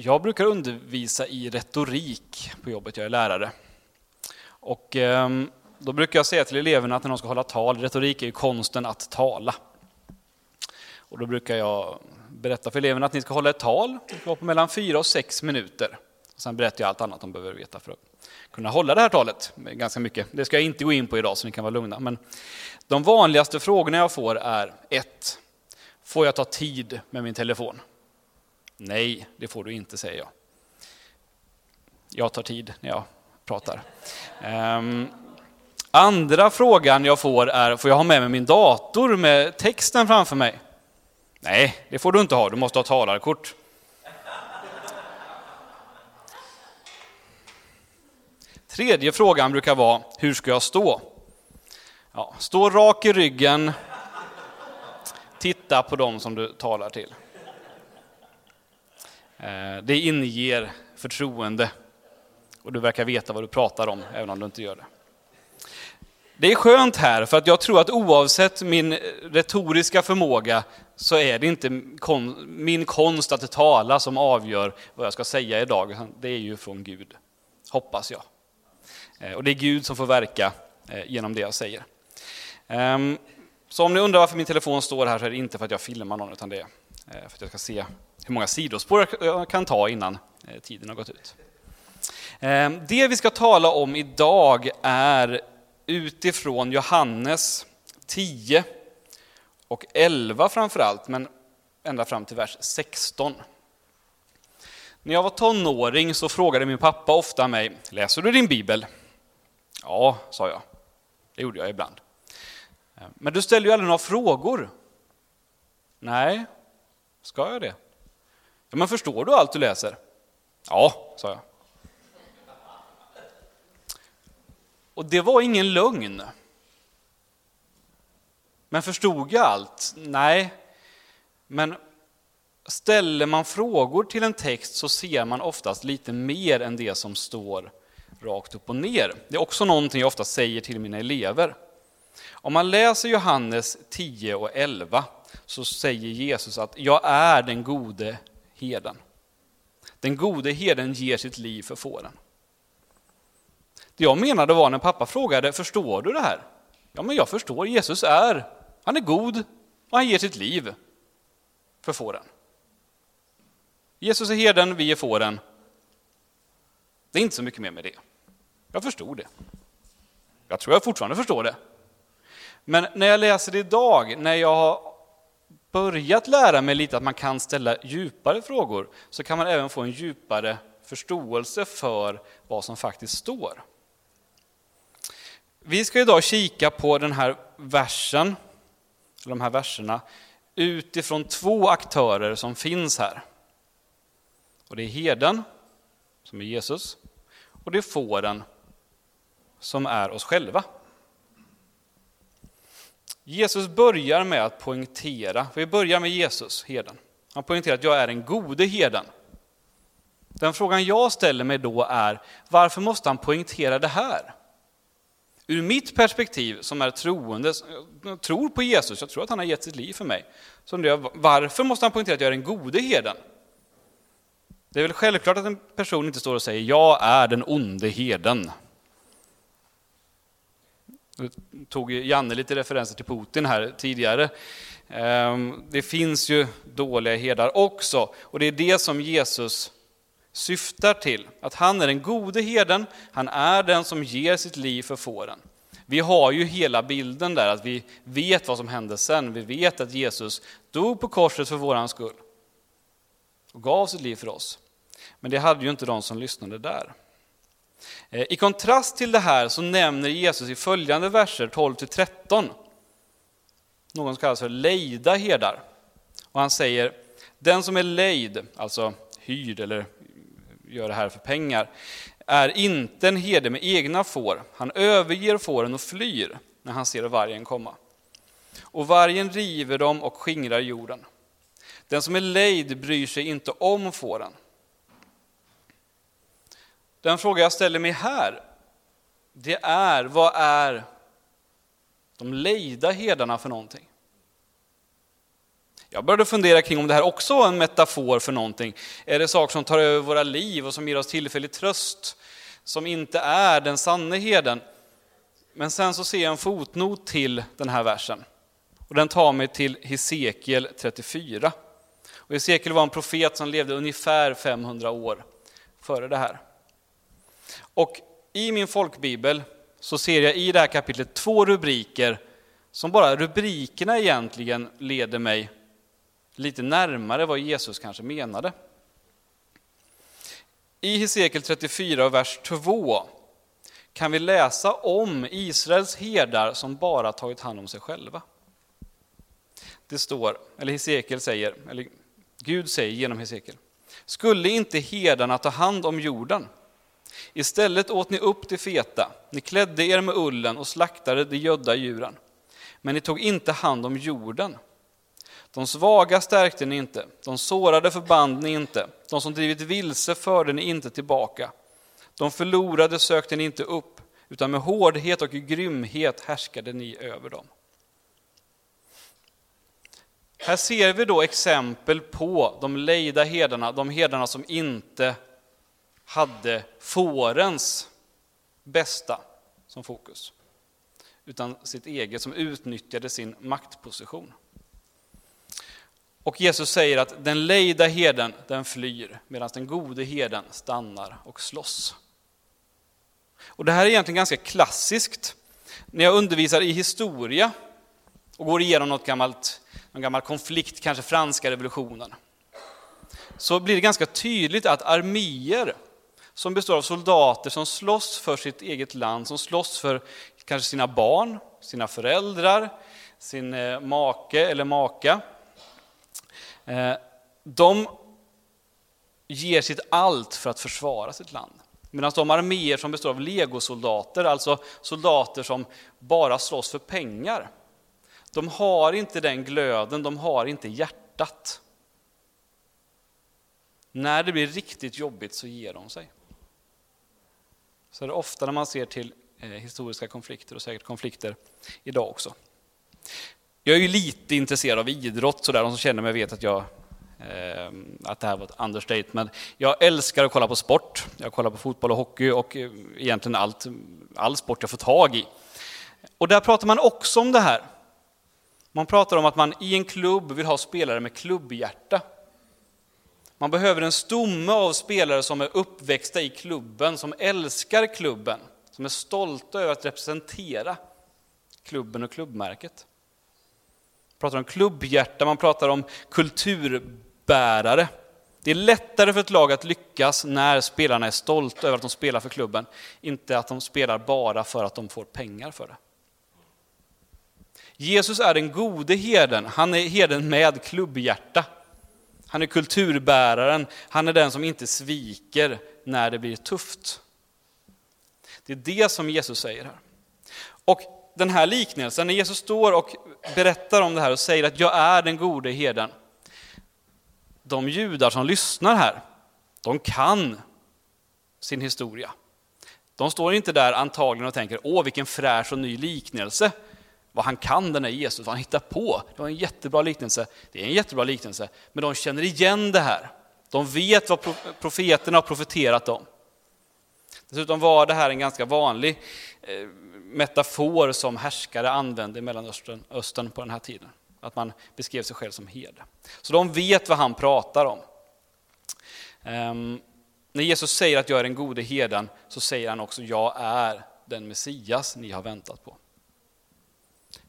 Jag brukar undervisa i retorik på jobbet, jag är lärare. Och ehm, då brukar jag säga till eleverna att när de ska hålla tal, retorik är ju konsten att tala. Och då brukar jag berätta för eleverna att ni ska hålla ett tal, det ska vara på mellan fyra och sex minuter. Och sen berättar jag allt annat de behöver veta för att kunna hålla det här talet. Ganska mycket. Det ska jag inte gå in på idag så ni kan vara lugna. Men de vanligaste frågorna jag får är 1. Får jag ta tid med min telefon? Nej, det får du inte, säger jag. Jag tar tid när jag pratar. Um, andra frågan jag får är, får jag ha med mig min dator med texten framför mig? Nej, det får du inte ha, du måste ha talarkort. Tredje frågan brukar vara, hur ska jag stå? Ja, stå rak i ryggen, titta på dem som du talar till. Eh, det inger förtroende och du verkar veta vad du pratar om, även om du inte gör det. Det är skönt här, för att jag tror att oavsett min retoriska förmåga så är det inte min konst att tala som avgör vad jag ska säga idag, det är ju från Gud, hoppas jag. Eh, och det är Gud som får verka eh, genom det jag säger. Ehm, så om ni undrar varför min telefon står här så är det inte för att jag filmar någon, utan det är Eh, för att jag ska se hur många sidospår jag kan ta innan eh, tiden har gått ut. Ehm, det vi ska tala om idag är utifrån Johannes 10 och 11 framförallt, men ända fram till vers 16. När jag var tonåring så frågade min pappa ofta mig, läser du din bibel? Ja, sa jag. Det gjorde jag ibland. Ehm, men du ställer ju aldrig några frågor. Nej, ska jag det? Ja, men förstår du allt du läser? Ja, sa jag. Och det var ingen lögn. Men förstod jag allt? Nej. Men ställer man frågor till en text så ser man oftast lite mer än det som står rakt upp och ner. Det är också någonting jag ofta säger till mina elever. Om man läser Johannes 10 och 11 så säger Jesus att jag är den gode herden. Den gode herden ger sitt liv för fåren. Det jag menade var när pappa frågade, förstår du det här? Ja, men jag förstår. Jesus är, han är god och han ger sitt liv för fåren. Jesus är herden, vi är fåren. Det är inte så mycket mer med det. Jag förstod det. Jag tror jag fortfarande förstår det. Men när jag läser det idag, när jag börjat lära mig lite att man kan ställa djupare frågor, så kan man även få en djupare förståelse för vad som faktiskt står. Vi ska idag kika på den här versen, eller de här verserna, utifrån två aktörer som finns här. Och det är herden, som är Jesus, och det är fåren, som är oss själva. Jesus börjar med att poängtera, vi börjar med Jesus, herden. Han poängterar att jag är den gode herden. Den frågan jag ställer mig då är, varför måste han poängtera det här? Ur mitt perspektiv som är troende, jag tror på Jesus, jag tror att han har gett sitt liv för mig. Så undrar jag, varför måste han poängtera att jag är den gode herden? Det är väl självklart att en person inte står och säger jag är den onde herden. Nu tog Janne lite referenser till Putin här tidigare. Ehm, det finns ju dåliga herdar också, och det är det som Jesus syftar till. Att han är den gode herden, han är den som ger sitt liv för fåren. Vi har ju hela bilden där, att vi vet vad som hände sen. Vi vet att Jesus dog på korset för våran skull och gav sitt liv för oss. Men det hade ju inte de som lyssnade där. Eh, I kontrast till det här så nämner Jesus i följande verser 12-13 någon som kallas för lejda herdar. Och han säger, den som är lejd, alltså hyrd eller gör det här för pengar, är inte en herde med egna får. Han överger fåren och flyr när han ser vargen komma. Och vargen river dem och skingrar jorden. Den som är lejd bryr sig inte om fåren. Den fråga jag ställer mig här, det är vad är de lejda herdarna för någonting? Jag började fundera kring om det här också var en metafor för någonting. Är det saker som tar över våra liv och som ger oss tillfällig tröst, som inte är den sanne heden? Men sen så ser jag en fotnot till den här versen. Och den tar mig till Hesekiel 34. Och Hesekiel var en profet som levde ungefär 500 år före det här. Och i min folkbibel så ser jag i det här kapitlet två rubriker som bara rubrikerna egentligen leder mig lite närmare vad Jesus kanske menade. I Hesekiel 34 vers 2 kan vi läsa om Israels herdar som bara tagit hand om sig själva. Det står, eller Hesekiel säger, eller Gud säger genom Hesekiel, skulle inte herdarna ta hand om jorden? Istället åt ni upp det feta, ni klädde er med ullen och slaktade de gödda djuren. Men ni tog inte hand om jorden. De svaga stärkte ni inte, de sårade förband ni inte, de som drivit vilse förde ni inte tillbaka. De förlorade sökte ni inte upp, utan med hårdhet och grymhet härskade ni över dem. Här ser vi då exempel på de lejda herdarna, de herdarna som inte hade fårens bästa som fokus, utan sitt eget, som utnyttjade sin maktposition. Och Jesus säger att den lejda herden, den flyr, medan den gode herden stannar och slåss. Och det här är egentligen ganska klassiskt. När jag undervisar i historia och går igenom något gammalt, någon gammal konflikt, kanske franska revolutionen, så blir det ganska tydligt att arméer som består av soldater som slåss för sitt eget land, som slåss för kanske sina barn, sina föräldrar, sin eh, make eller maka. Eh, de ger sitt allt för att försvara sitt land. Medan de arméer som består av legosoldater, alltså soldater som bara slåss för pengar, de har inte den glöden, de har inte hjärtat. När det blir riktigt jobbigt så ger de sig. Så är det ofta när man ser till eh, historiska konflikter och säkert konflikter idag också. Jag är ju lite intresserad av idrott, så där. de som känner mig vet att jag eh, att det här var ett understatement. Jag älskar att kolla på sport. Jag kollar på fotboll och hockey och eh, egentligen allt, all sport jag får tag i. Och där pratar man också om det här. Man pratar om att man i en klubb vill ha spelare med klubbhjärta. Man behöver en stomme av spelare som är uppväxta i klubben, som älskar klubben, som är stolta över att representera klubben och klubbmärket. Man pratar om klubbhjärta, man pratar om kulturbärare. Det är lättare för ett lag att lyckas när spelarna är stolta över att de spelar för klubben, inte att de spelar bara för att de får pengar för det. Jesus är den gode herden, han är herden med klubbhjärta. Han är kulturbäraren, han är den som inte sviker när det blir tufft. Det är det som Jesus säger här. Och den här liknelsen, när Jesus står och berättar om det här och säger att jag är den gode herden. De judar som lyssnar här, de kan sin historia. De står inte där antagligen och tänker, åh vilken fräsch och ny liknelse vad han kan den här Jesus, vad han hittar på. Det var en jättebra liknelse. Det är en jättebra liknelse, men de känner igen det här. De vet vad profeterna har profeterat om. Dessutom var det här en ganska vanlig eh, metafor som härskare använde i Mellanöstern Östern på den här tiden. Att man beskrev sig själv som herde. Så de vet vad han pratar om. Um, när Jesus säger att jag är den gode herden så säger han också jag är den Messias ni har väntat på.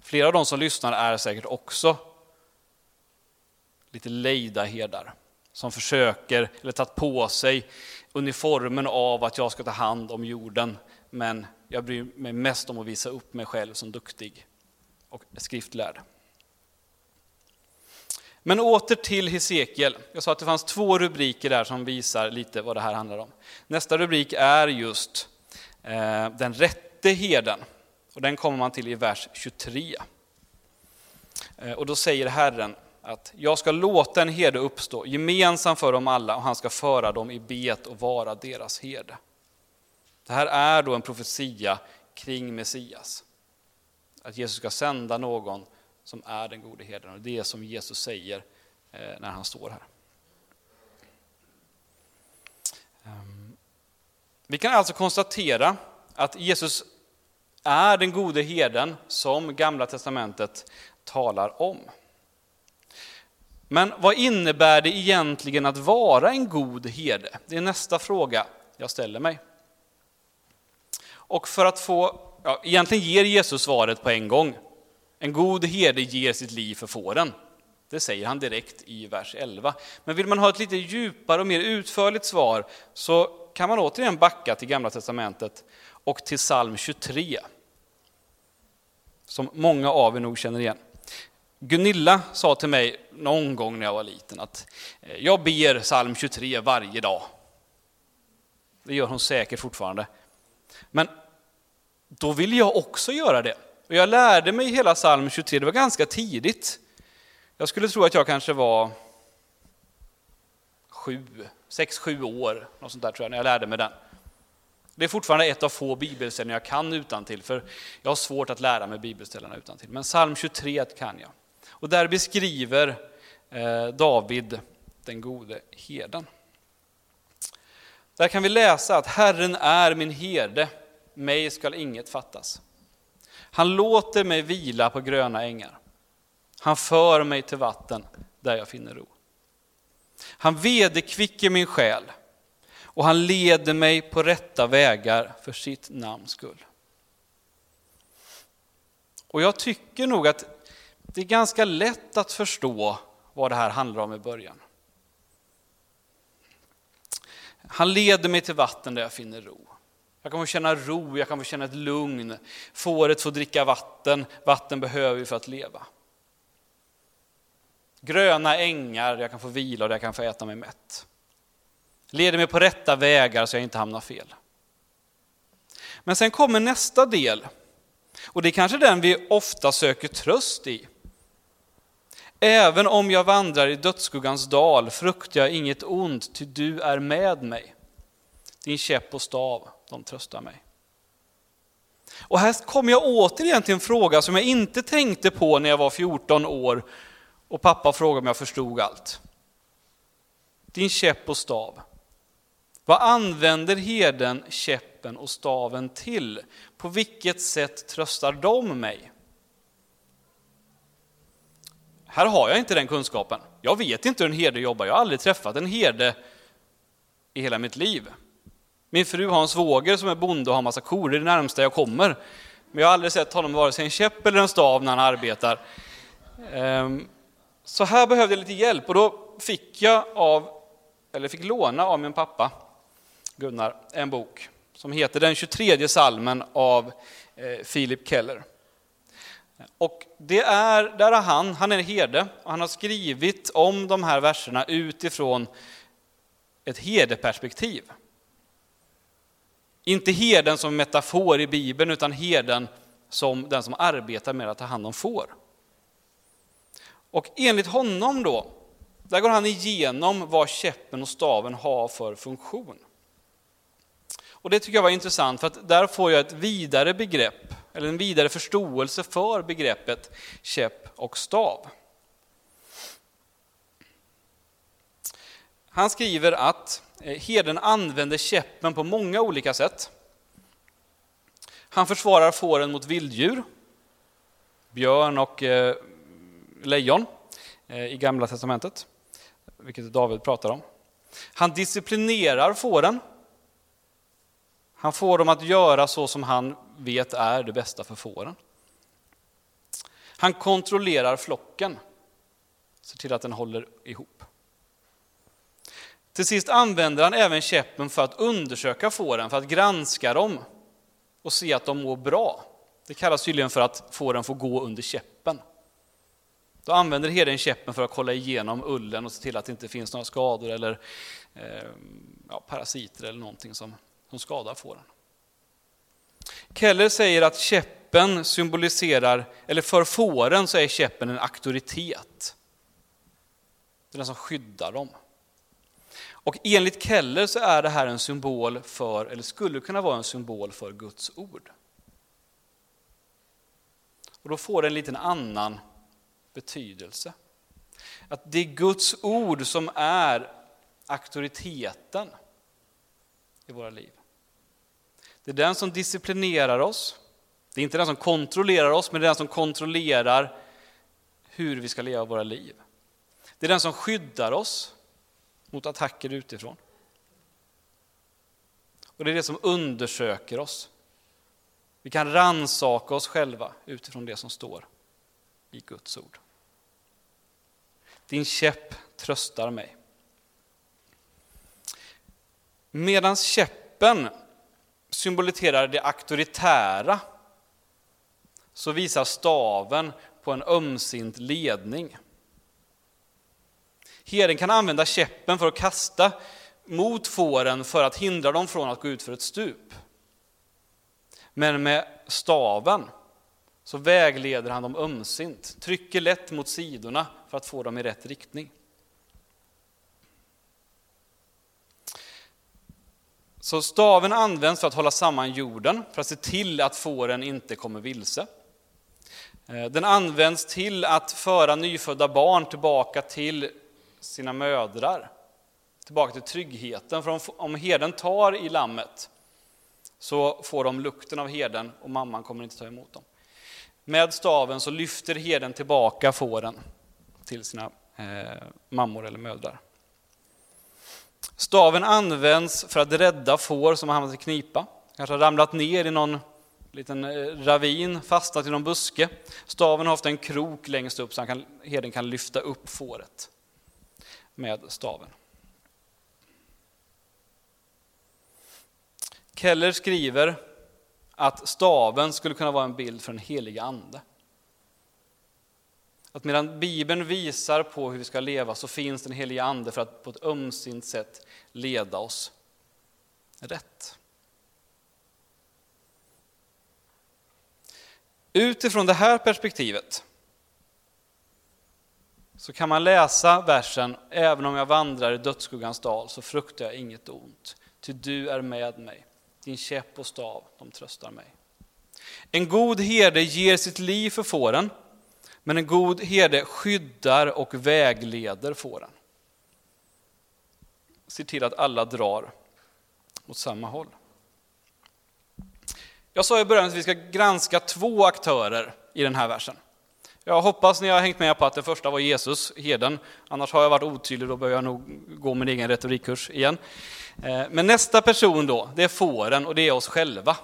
Flera av de som lyssnar är säkert också lite lejda herdar som försöker, eller tagit på sig uniformen av att jag ska ta hand om jorden, men jag bryr mig mest om att visa upp mig själv som duktig och skriftlärd. Men åter till Hesekiel. Jag sa att det fanns två rubriker där som visar lite vad det här handlar om. Nästa rubrik är just eh, den rätte herden. Och den kommer man till i vers 23. Eh, och då säger Herren att jag ska låta en herde uppstå gemensam för dem alla och han ska föra dem i bet och vara deras herde. Det här är då en profetia kring Messias. Att Jesus ska sända någon som är den gode herden. Och det är som Jesus säger eh, när han står här. Ehm, vi kan alltså konstatera att Jesus är den gode herden som Gamla Testamentet talar om. Men vad innebär det egentligen att vara en god herde? Det är nästa fråga jag ställer mig. Och för att få, ja, egentligen ger Jesus svaret på en gång. En god herde ger sitt liv för fåren. Det säger han direkt i vers 11. Men vill man ha ett lite djupare och mer utförligt svar så kan man återigen backa till Gamla Testamentet och till psalm 23. Som många av er nog känner igen. Gunilla sa till mig någon gång när jag var liten att eh, jag ber psalm 23 varje dag. Det gör hon säkert fortfarande. Men då vill jag också göra det. Och jag lärde mig hela psalm 23, det var ganska tidigt. Jag skulle tro att jag kanske var sju, sex, sju år, något sånt där tror jag, när jag lärde mig den. Det är fortfarande ett av få bibelställen jag kan utan till, för jag har svårt att lära mig bibelställena utan till. Men psalm 23 kan jag. Och där beskriver eh, David den gode herden. Där kan vi läsa att Herren är min herde, mig skall inget fattas. Han låter mig vila på gröna ängar. Han för mig till vatten där jag finner ro. Han vederkvicker min själ och han leder mig på rätta vägar för sitt namns skull. Och jag tycker nog att det är ganska lätt att förstå vad det här handlar om i början. Han leder mig till vatten där jag finner ro. Jag kan få känna ro, jag kan få känna ett lugn. Fåret får dricka vatten, vatten behöver vi för att leva. Gröna ängar, jag kan få vila och jag kan få äta mig mätt. Leder mig på rätta vägar så jag inte hamnar fel. Men sen kommer nästa del. Och det är kanske den vi ofta söker tröst i. Även om jag vandrar i dödsskuggans dal fruktar jag inget ont, ty du är med mig. Din käpp och stav, de tröstar mig. Och här kommer jag återigen till en fråga som jag inte tänkte på när jag var 14 år och pappa frågade om jag förstod allt. Din käpp och stav. Vad använder herden käppen och staven till? På vilket sätt tröstar de mig? Här har jag inte den kunskapen. Jag vet inte hur en herde jobbar. Jag har aldrig träffat en herde i hela mitt liv. Min fru har en svåger som är bonde och har massa kor, det är det närmsta jag kommer. Men jag har aldrig sett honom vare sig en käpp eller en stav när han arbetar. Ehm, så här behövde jag lite hjälp och då fick jag av, eller fick låna av min pappa, Gunnar, en bok som heter Den 23 salmen av eh, Philip Keller. Och det är, där är han, han är herde, och han har skrivit om de här verserna utifrån ett herdeperspektiv. Inte herden som metafor i Bibeln, utan herden som den som arbetar med att ta hand om får. Och enligt honom då, där går han igenom vad käppen och staven har för funktion. Och det tycker jag var intressant, för att där får jag ett vidare begrepp eller en vidare förståelse för begreppet käpp och stav. Han skriver att eh, herden använder käppen på många olika sätt. Han försvarar fåren mot vilddjur, björn och eh, lejon eh, i Gamla Testamentet, vilket David pratar om. Han disciplinerar fåren han får dem att göra så som han vet är det bästa för fåren. Han kontrollerar flocken, ser till att den håller ihop. Till sist använder han även käppen för att undersöka fåren, för att granska dem och se att de mår bra. Det kallas tydligen för att fåren får gå under käppen. Då använder herden käppen för att kolla igenom ullen och se till att det inte finns några skador eller eh, ja, parasiter eller någonting som som skadar fåren. Keller säger att käppen symboliserar, eller för fåren så är käppen en auktoritet. Det är den som skyddar dem. Och enligt Keller så är det här en symbol för, eller skulle kunna vara en symbol för Guds ord. Och då får det en liten annan betydelse. Att det är Guds ord som är auktoriteten i våra liv. Det är den som disciplinerar oss. Det är inte den som kontrollerar oss, men det är den som kontrollerar hur vi ska leva våra liv. Det är den som skyddar oss mot attacker utifrån. Och det är det som undersöker oss. Vi kan ransaka oss själva utifrån det som står i Guds ord. Din käpp tröstar mig. Medan käppen symboliserar det auktoritära så visar staven på en ömsint ledning. Herden kan använda käppen för att kasta mot fåren för att hindra dem från att gå ut för ett stup. Men med staven så vägleder han dem ömsint, trycker lätt mot sidorna för att få dem i rätt riktning. Så staven används för att hålla samman jorden, för att se till att fåren inte kommer vilse. Eh, den används till att föra nyfödda barn tillbaka till sina mödrar, tillbaka till tryggheten. För om herden tar i lammet så får de lukten av herden och mamman kommer inte ta emot dem. Med staven så lyfter herden tillbaka fåren till sina eh, mammor eller mödrar. Staven används för att rädda får som har hamnat i knipa, kanske har ramlat ner i någon liten eh, ravin, fastnat i någon buske. Staven har ofta en krok längst upp så kan, herden kan lyfta upp fåret med staven. Keller skriver att staven skulle kunna vara en bild för den heliga Ande. Att medan Bibeln visar på hur vi ska leva så finns den helige Ande för att på ett ömsint sätt leda oss rätt. Utifrån det här perspektivet så kan man läsa versen Även om jag vandrar i dödsskuggans dal så fruktar jag inget ont, ty du är med mig. Din käpp och stav, de tröstar mig. En god herde ger sitt liv för fåren, men en god herde skyddar och vägleder fåren. Ser till att alla drar åt samma håll. Jag sa i början att vi ska granska två aktörer i den här versen. Jag hoppas ni har hängt med på att den första var Jesus, heden. Annars har jag varit otydlig, då behöver jag nog gå min egen retorikkurs igen. Eh, men nästa person då, det är fåren och det är oss själva.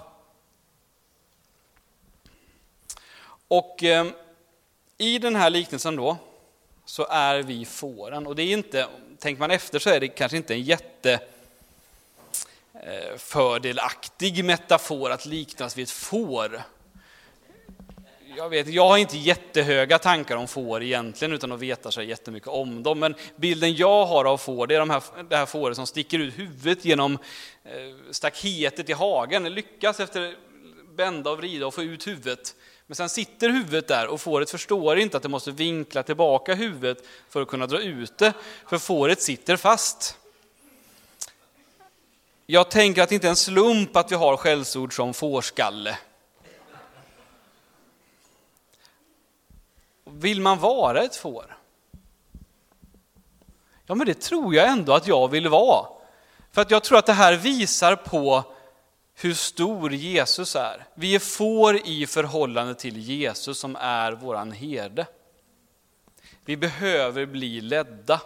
Och eh, i den här liknelsen då, så är vi fåren. Och det är inte, tänker man efter så är det kanske inte en jätte eh, fördelaktig metafor att liknas vid ett får jag, vet, jag har inte jättehöga tankar om får egentligen, utan att veta så jättemycket om dem. Men bilden jag har av får, det är de här, det här fåret som sticker ut huvudet genom eh, staketet i hagen. Det lyckas efter bända och vrida och få ut huvudet. Men sen sitter huvudet där och fåret förstår inte att det måste vinkla tillbaka huvudet för att kunna dra ut det, för fåret sitter fast. Jag tänker att det inte är en slump att vi har skällsord som fårskalle Vill man vara ett får? Ja, men det tror jag ändå att jag vill vara. För att jag tror att det här visar på hur stor Jesus är. Vi är får i förhållande till Jesus som är våran herde. Vi behöver bli ledda.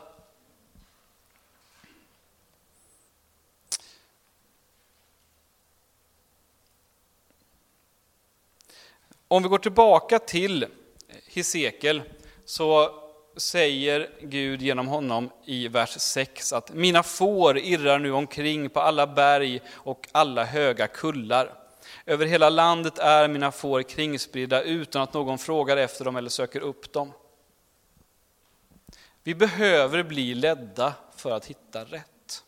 Om vi går tillbaka till Hesekiel så säger Gud genom honom i vers 6 att mina får irrar nu omkring på alla berg och alla höga kullar. Över hela landet är mina får kringspridda utan att någon frågar efter dem eller söker upp dem. Vi behöver bli ledda för att hitta rätt.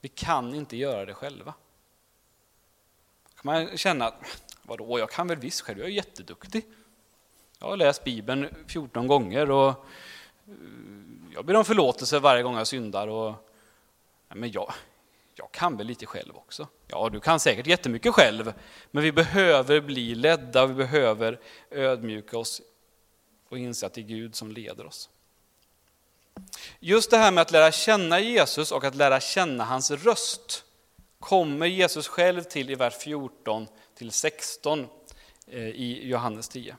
Vi kan inte göra det själva. kan man känna att Vadå, jag kan väl visst själv, jag är jätteduktig. Jag har läst Bibeln 14 gånger och eh, jag ber om förlåtelse varje gång jag syndar. Och, men jag, Jag kan väl lite själv också. Ja, du kan säkert jättemycket själv, men vi behöver bli ledda, vi behöver ödmjuka oss och inse att det är Gud som leder oss. Just det här med att lära känna Jesus och att lära känna hans röst kommer Jesus själv till i vers 14 till 16 eh, i Johannes 10.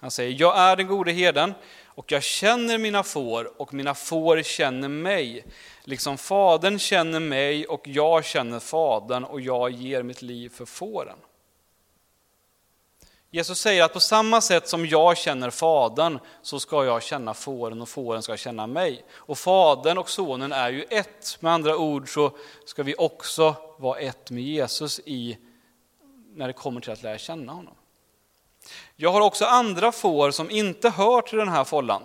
Han säger, jag är den gode herden och jag känner mina får och mina får känner mig. Liksom fadern känner mig och jag känner fadern och jag ger mitt liv för fåren. Jesus säger att på samma sätt som jag känner Fadern så ska jag känna fåren och fåren ska känna mig. Och Fadern och Sonen är ju ett. Med andra ord så ska vi också vara ett med Jesus i när det kommer till att lära känna honom. Jag har också andra får som inte hör till den här follan.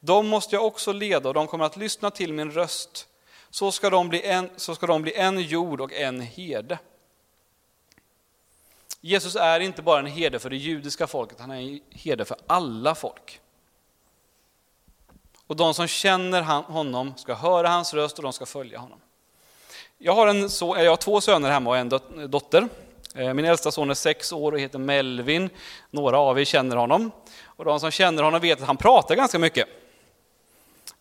De måste jag också leda och de kommer att lyssna till min röst. Så ska de bli en, så ska de bli en jord och en herde. Jesus är inte bara en herde för det judiska folket, han är en herde för alla folk. Och de som känner honom ska höra hans röst och de ska följa honom. Jag har, en så, jag har två söner hemma och en dotter. Eh, min äldsta son är sex år och heter Melvin. Några av er känner honom. Och de som känner honom vet att han pratar ganska mycket.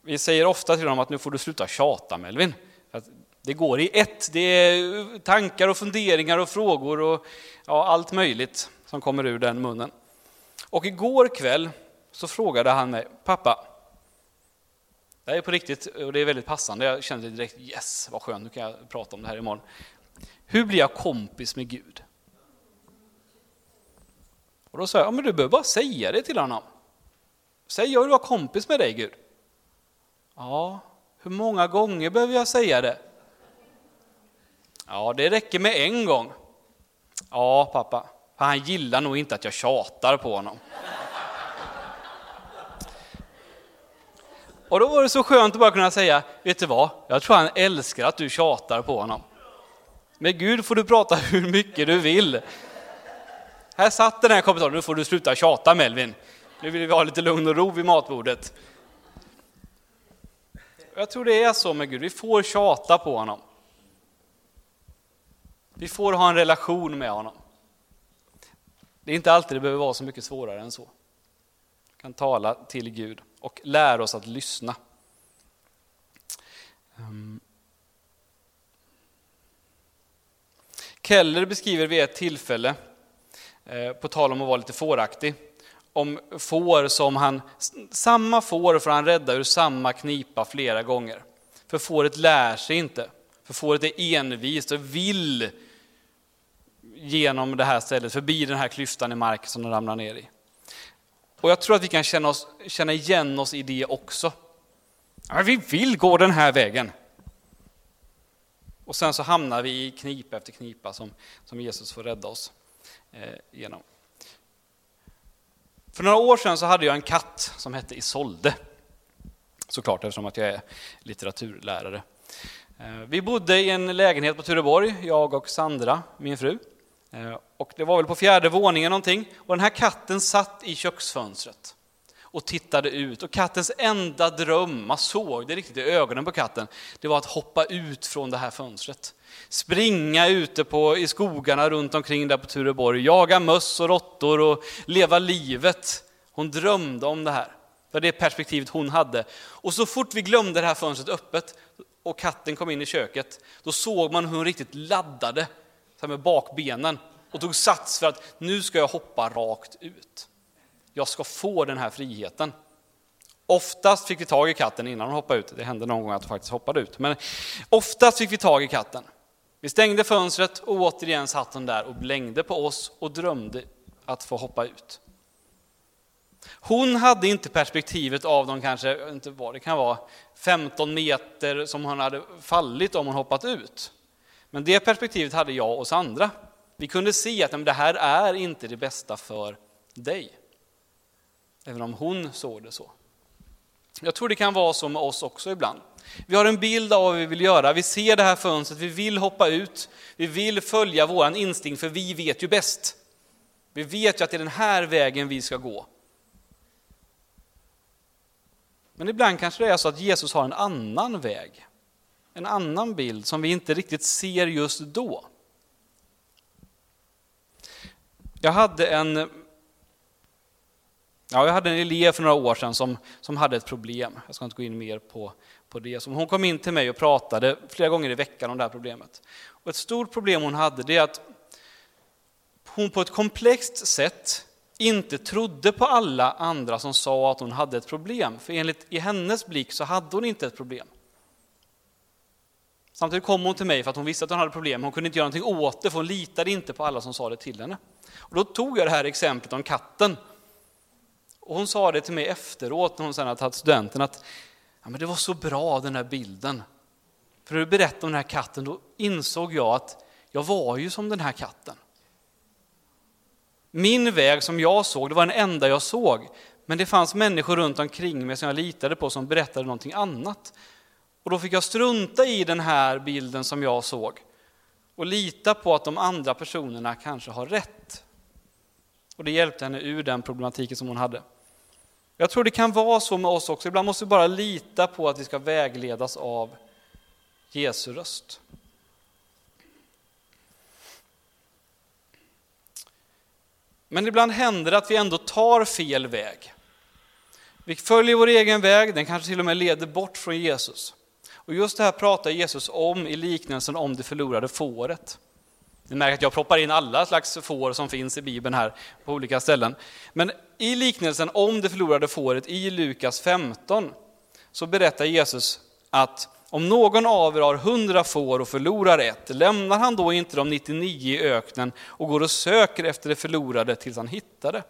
Vi säger ofta till honom att nu får du sluta tjata Melvin. Det går i ett. Det är tankar och funderingar och frågor och ja, allt möjligt som kommer ur den munnen. Och igår kväll så frågade han mig, pappa, det här är på riktigt och det är väldigt passande, jag kände direkt yes, vad skönt, nu kan jag prata om det här imorgon. Hur blir jag kompis med Gud? Och då sa jag, ja, men du behöver bara säga det till honom. Säg jag vill vara kompis med dig Gud. Ja, hur många gånger behöver jag säga det? Ja, det räcker med en gång. Ja, pappa. För han gillar nog inte att jag tjatar på honom. Och då var det så skönt att bara kunna säga, vet du vad? Jag tror han älskar att du tjatar på honom. Med Gud får du prata hur mycket du vill. Här satt den här kommentaren, nu får du sluta tjata Melvin. Nu vill vi ha lite lugn och ro vid matbordet. Jag tror det är så med Gud, vi får tjata på honom. Vi får ha en relation med honom. Det är inte alltid det behöver vara så mycket svårare än så. Vi kan tala till Gud och lära oss att lyssna. Ehm. Keller beskriver vid ett tillfälle, eh, på tal om att vara lite fåraktig, om får som han, samma får får han rädda ur samma knipa flera gånger. För fåret lär sig inte. För fåret är envist och vill genom det här stället, förbi den här klyftan i marken som de ramlar ner i. Och jag tror att vi kan känna, oss, känna igen oss i det också. Ja, vi vill gå den här vägen. Och sen så hamnar vi i knipa efter knipa som, som Jesus får rädda oss eh, genom. För några år sedan så hade jag en katt som hette Isolde. Såklart eftersom att jag är litteraturlärare. Eh, vi bodde i en lägenhet på Tureborg, jag och Sandra, min fru. Eh, och det var väl på fjärde våningen någonting. Och den här katten satt i köksfönstret och tittade ut. Och kattens enda dröm, man såg det riktigt i ögonen på katten, det var att hoppa ut från det här fönstret. Springa ute på, i skogarna runt omkring där på Tureborg, jaga möss och råttor och leva livet. Hon drömde om det här. Det var det perspektivet hon hade. Och så fort vi glömde det här fönstret öppet och katten kom in i köket, då såg man hur hon riktigt laddade med bakbenen och tog sats för att nu ska jag hoppa rakt ut. Jag ska få den här friheten. Oftast fick vi tag i katten innan hon hoppade ut. Det hände någon gång att hon faktiskt hoppade ut. Men oftast fick vi tag i katten. Vi stängde fönstret och återigen satt hon där och blängde på oss och drömde att få hoppa ut. Hon hade inte perspektivet av de kanske, inte vad det kan vara, 15 meter som hon hade fallit om hon hoppat ut. Men det perspektivet hade jag och Sandra. Vi kunde se att det här är inte det bästa för dig. Även om hon såg det så. Jag tror det kan vara så med oss också ibland. Vi har en bild av vad vi vill göra, vi ser det här fönstret, vi vill hoppa ut, vi vill följa vår instinkt för vi vet ju bäst. Vi vet ju att det är den här vägen vi ska gå. Men ibland kanske det är så att Jesus har en annan väg. en annan bild som vi inte riktigt ser just då. Jag hade en, ja, jag hade en elev för några år sedan som, som hade ett problem. Jag ska inte gå in mer på, på det. Så hon kom in till mig och pratade flera gånger i veckan om det här problemet. Och ett stort problem hon hade det är att hon på ett komplext sätt inte trodde på alla andra som sa att hon hade ett problem. För enligt i hennes blick så hade hon inte ett problem. Samtidigt kom hon till mig för att hon visste att hon hade problem. Hon kunde inte göra någonting åt det, för hon litade inte på alla som sa det till henne. Och då tog jag det här exemplet om katten. Och hon sa det till mig efteråt, när hon sen hade tagit studenten, att ja, men det var så bra den här bilden. För när du berättade om den här katten, då insåg jag att jag var ju som den här katten. Min väg som jag såg, det var den enda jag såg. Men det fanns människor runt omkring mig som jag litade på som berättade någonting annat. Och då fick jag strunta i den här bilden som jag såg och lita på att de andra personerna kanske har rätt. Och det hjälpte henne ur den problematiken som hon hade. Jag tror det kan vara så med oss också. Ibland måste vi bara lita på att vi ska vägledas av Jesu röst. Men ibland händer det att vi ändå tar fel väg. Vi följer vår egen väg, den kanske till och med leder bort från Jesus. Och just det här pratar Jesus om i liknelsen om det förlorade fåret. Ni märker att jag proppar in alla slags får som finns i Bibeln här på olika ställen. Men i liknelsen om det förlorade fåret i Lukas 15 så berättar Jesus att om någon av er har hundra får och förlorar ett, lämnar han då inte de 99 i öknen och går och söker efter det förlorade tills han hittar det?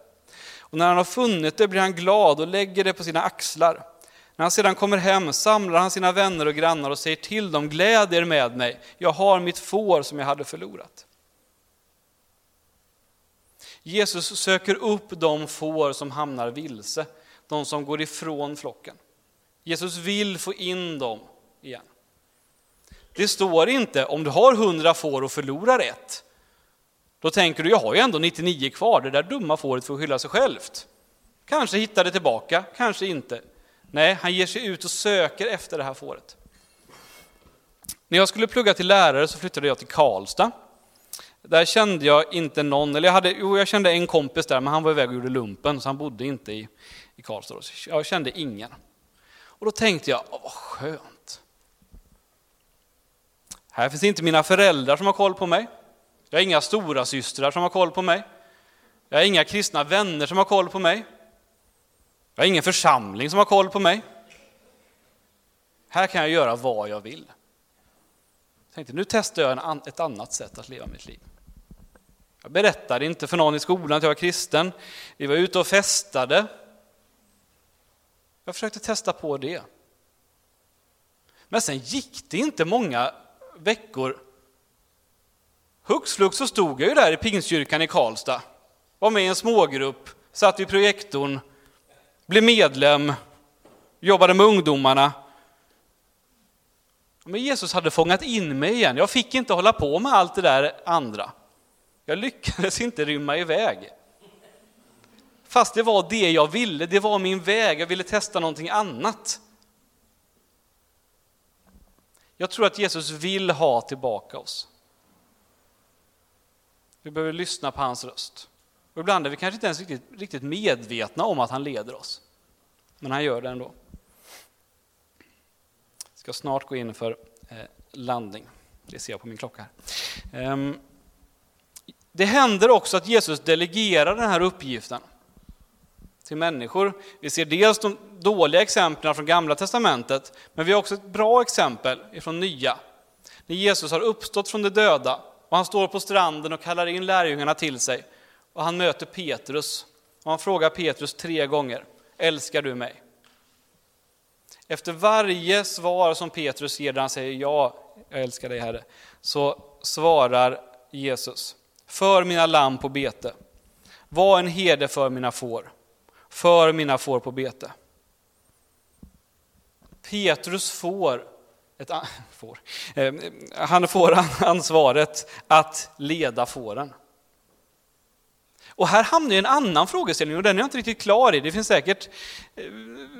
Och när han har funnit det blir han glad och lägger det på sina axlar. När han sedan kommer hem samlar han sina vänner och grannar och säger till dem, gläd er med mig, jag har mitt får som jag hade förlorat. Jesus söker upp de får som hamnar vilse, de som går ifrån flocken. Jesus vill få in dem igen. Det står inte om du har hundra får och förlorar ett. Då tänker du, jag har ju ändå 99 kvar, det där dumma fåret får skylla sig självt. Kanske hittar det tillbaka, kanske inte. Nej, han ger sig ut och söker efter det här fåret. När jag skulle plugga till lärare så flyttade jag till Karlstad. Där kände jag inte någon, eller jag, hade, jo, jag kände en kompis där, men han var iväg och gjorde lumpen, så han bodde inte i, i Karlstad. Jag kände ingen. Och då tänkte jag, vad skönt. Här finns inte mina föräldrar som har koll på mig. Jag har inga stora systrar som har koll på mig. Jag har inga kristna vänner som har koll på mig. Jag har ingen församling som har koll på mig. Här kan jag göra vad jag vill. Jag tänkte, nu testar jag ett annat sätt att leva mitt liv. Jag berättade inte för någon i skolan att jag var kristen. Vi var ute och festade. Jag försökte testa på det. Men sen gick det inte många veckor. Hux flux så stod jag ju där i Pingstkyrkan i Karlstad. Var med i en smågrupp, satt vid projektorn blev medlem, jobbade med ungdomarna. Men Jesus hade fångat in mig igen. Jag fick inte hålla på med allt det där andra. Jag lyckades inte rymma iväg. Fast det var det jag ville, det var min väg, jag ville testa någonting annat. Jag tror att Jesus vill ha tillbaka oss. Vi behöver lyssna på hans röst. Och ibland är vi kanske inte ens riktigt, riktigt medvetna om att han leder oss. Men han gör det ändå. Jag ska snart gå in för eh, landning. Det ser jag på min klocka. här. Ehm, det händer också att Jesus delegerar den här uppgiften till människor. Vi ser dels de dåliga exemplen från Gamla Testamentet, men vi har också ett bra exempel från Nya. När Jesus har uppstått från de döda och han står på stranden och kallar in lärjungarna till sig och han möter Petrus. Och han frågar Petrus tre gånger, älskar du mig? Efter varje svar som Petrus ger där han säger ja, jag älskar dig Herre, så svarar Jesus, för mina lamm på bete, var en herde för mina får, för mina får på bete. Petrus får, ett, får eh, han får ansvaret att leda fåren. Och här hamnar en annan frågeställning och den är jag inte riktigt klar i. Det finns säkert eh,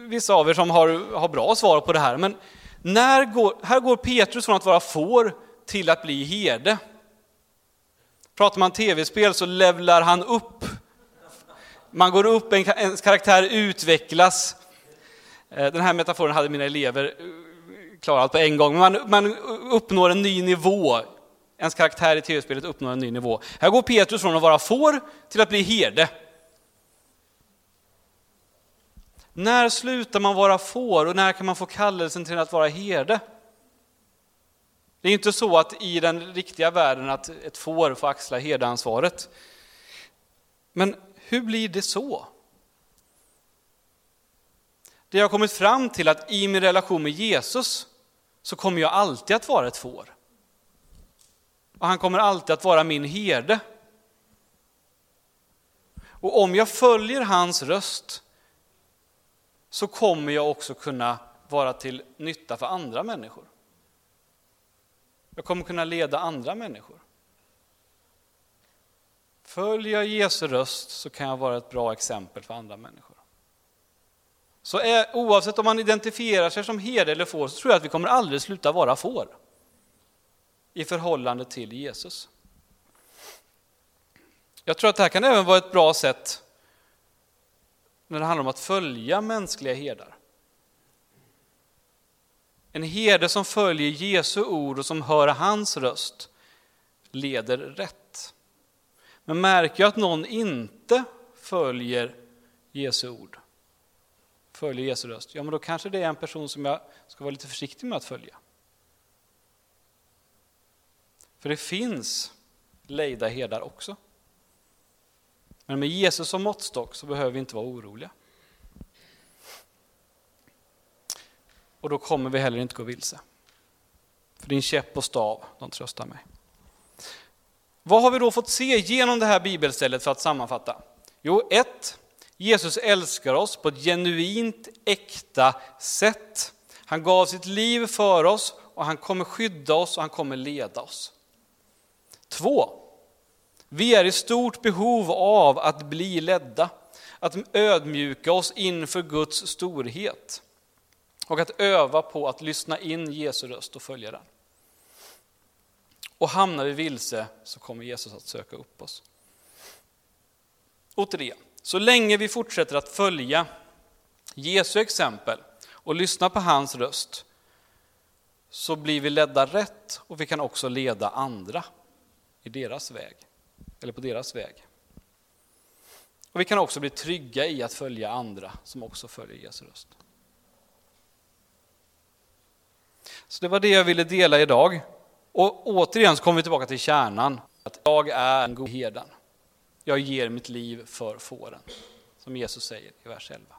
vissa av er som har, har bra svar på det här. Men När går, här går Petrus från att vara får till att bli herde. Pratar man tv-spel så levlar han upp. Man går upp, ens karaktär utvecklas. Eh, den här metaforen hade mina elever eh, klarat på en gång. Man, man uppnår en ny nivå. Ens karaktär i tv-spelet uppnår en ny nivå. Här går Petrus från att vara får till att bli herde. När slutar man vara får och när kan man få kallelsen till att vara herde? Det är inte så att i den riktiga världen att ett får får axla herdeansvaret. Men hur blir det så? Det jag har kommit fram till att i min relation med Jesus så kommer jag alltid att vara ett får. Och han kommer alltid att vara min herde. Och om jag följer hans röst så kommer jag också kunna vara till nytta för andra människor. Jag kommer kunna leda andra människor. Följer jag Jesu röst så kan jag vara ett bra exempel för andra människor. Så är, oavsett om man identifierar sig som herde eller får så tror jag att vi kommer aldrig sluta vara får i förhållande till Jesus. Jag tror att det här kan även vara ett bra sätt när det handlar om att följa mänskliga herdar. En herde som följer Jesu ord och som hör hans röst leder rätt. Men märker jag att någon inte följer Jesu ord, följer Jesu röst, ja men då kanske det är en person som jag ska vara lite försiktig med att följa. För det finns lejda herdar också. Men med Jesus som måttstock så behöver vi inte vara oroliga. Och då kommer vi heller inte gå vilse. För din käpp och stav, de tröstar mig. Vad har vi då fått se genom det här bibelstället för att sammanfatta? Jo, ett, Jesus älskar oss på ett genuint, äkta sätt. Han gav sitt liv för oss och han kommer skydda oss och han kommer leda oss. Två, vi är i stort behov av att bli ledda, att ödmjuka oss inför Guds storhet och att öva på att lyssna in Jesu röst och följa den. Och hamnar vi vilse så kommer Jesus att söka upp oss. Och tre, så länge vi fortsätter att följa Jesu exempel och lyssna på hans röst så blir vi ledda rätt och vi kan också leda andra i deras väg, eller på deras väg. Och vi kan också bli trygga i att följa andra som också följer Jesu röst. Så det var det jag ville dela idag. Och återigen så kommer vi tillbaka till kärnan. Att jag är en god herden. Jag ger mitt liv för fåren. Som Jesus säger i vers 11.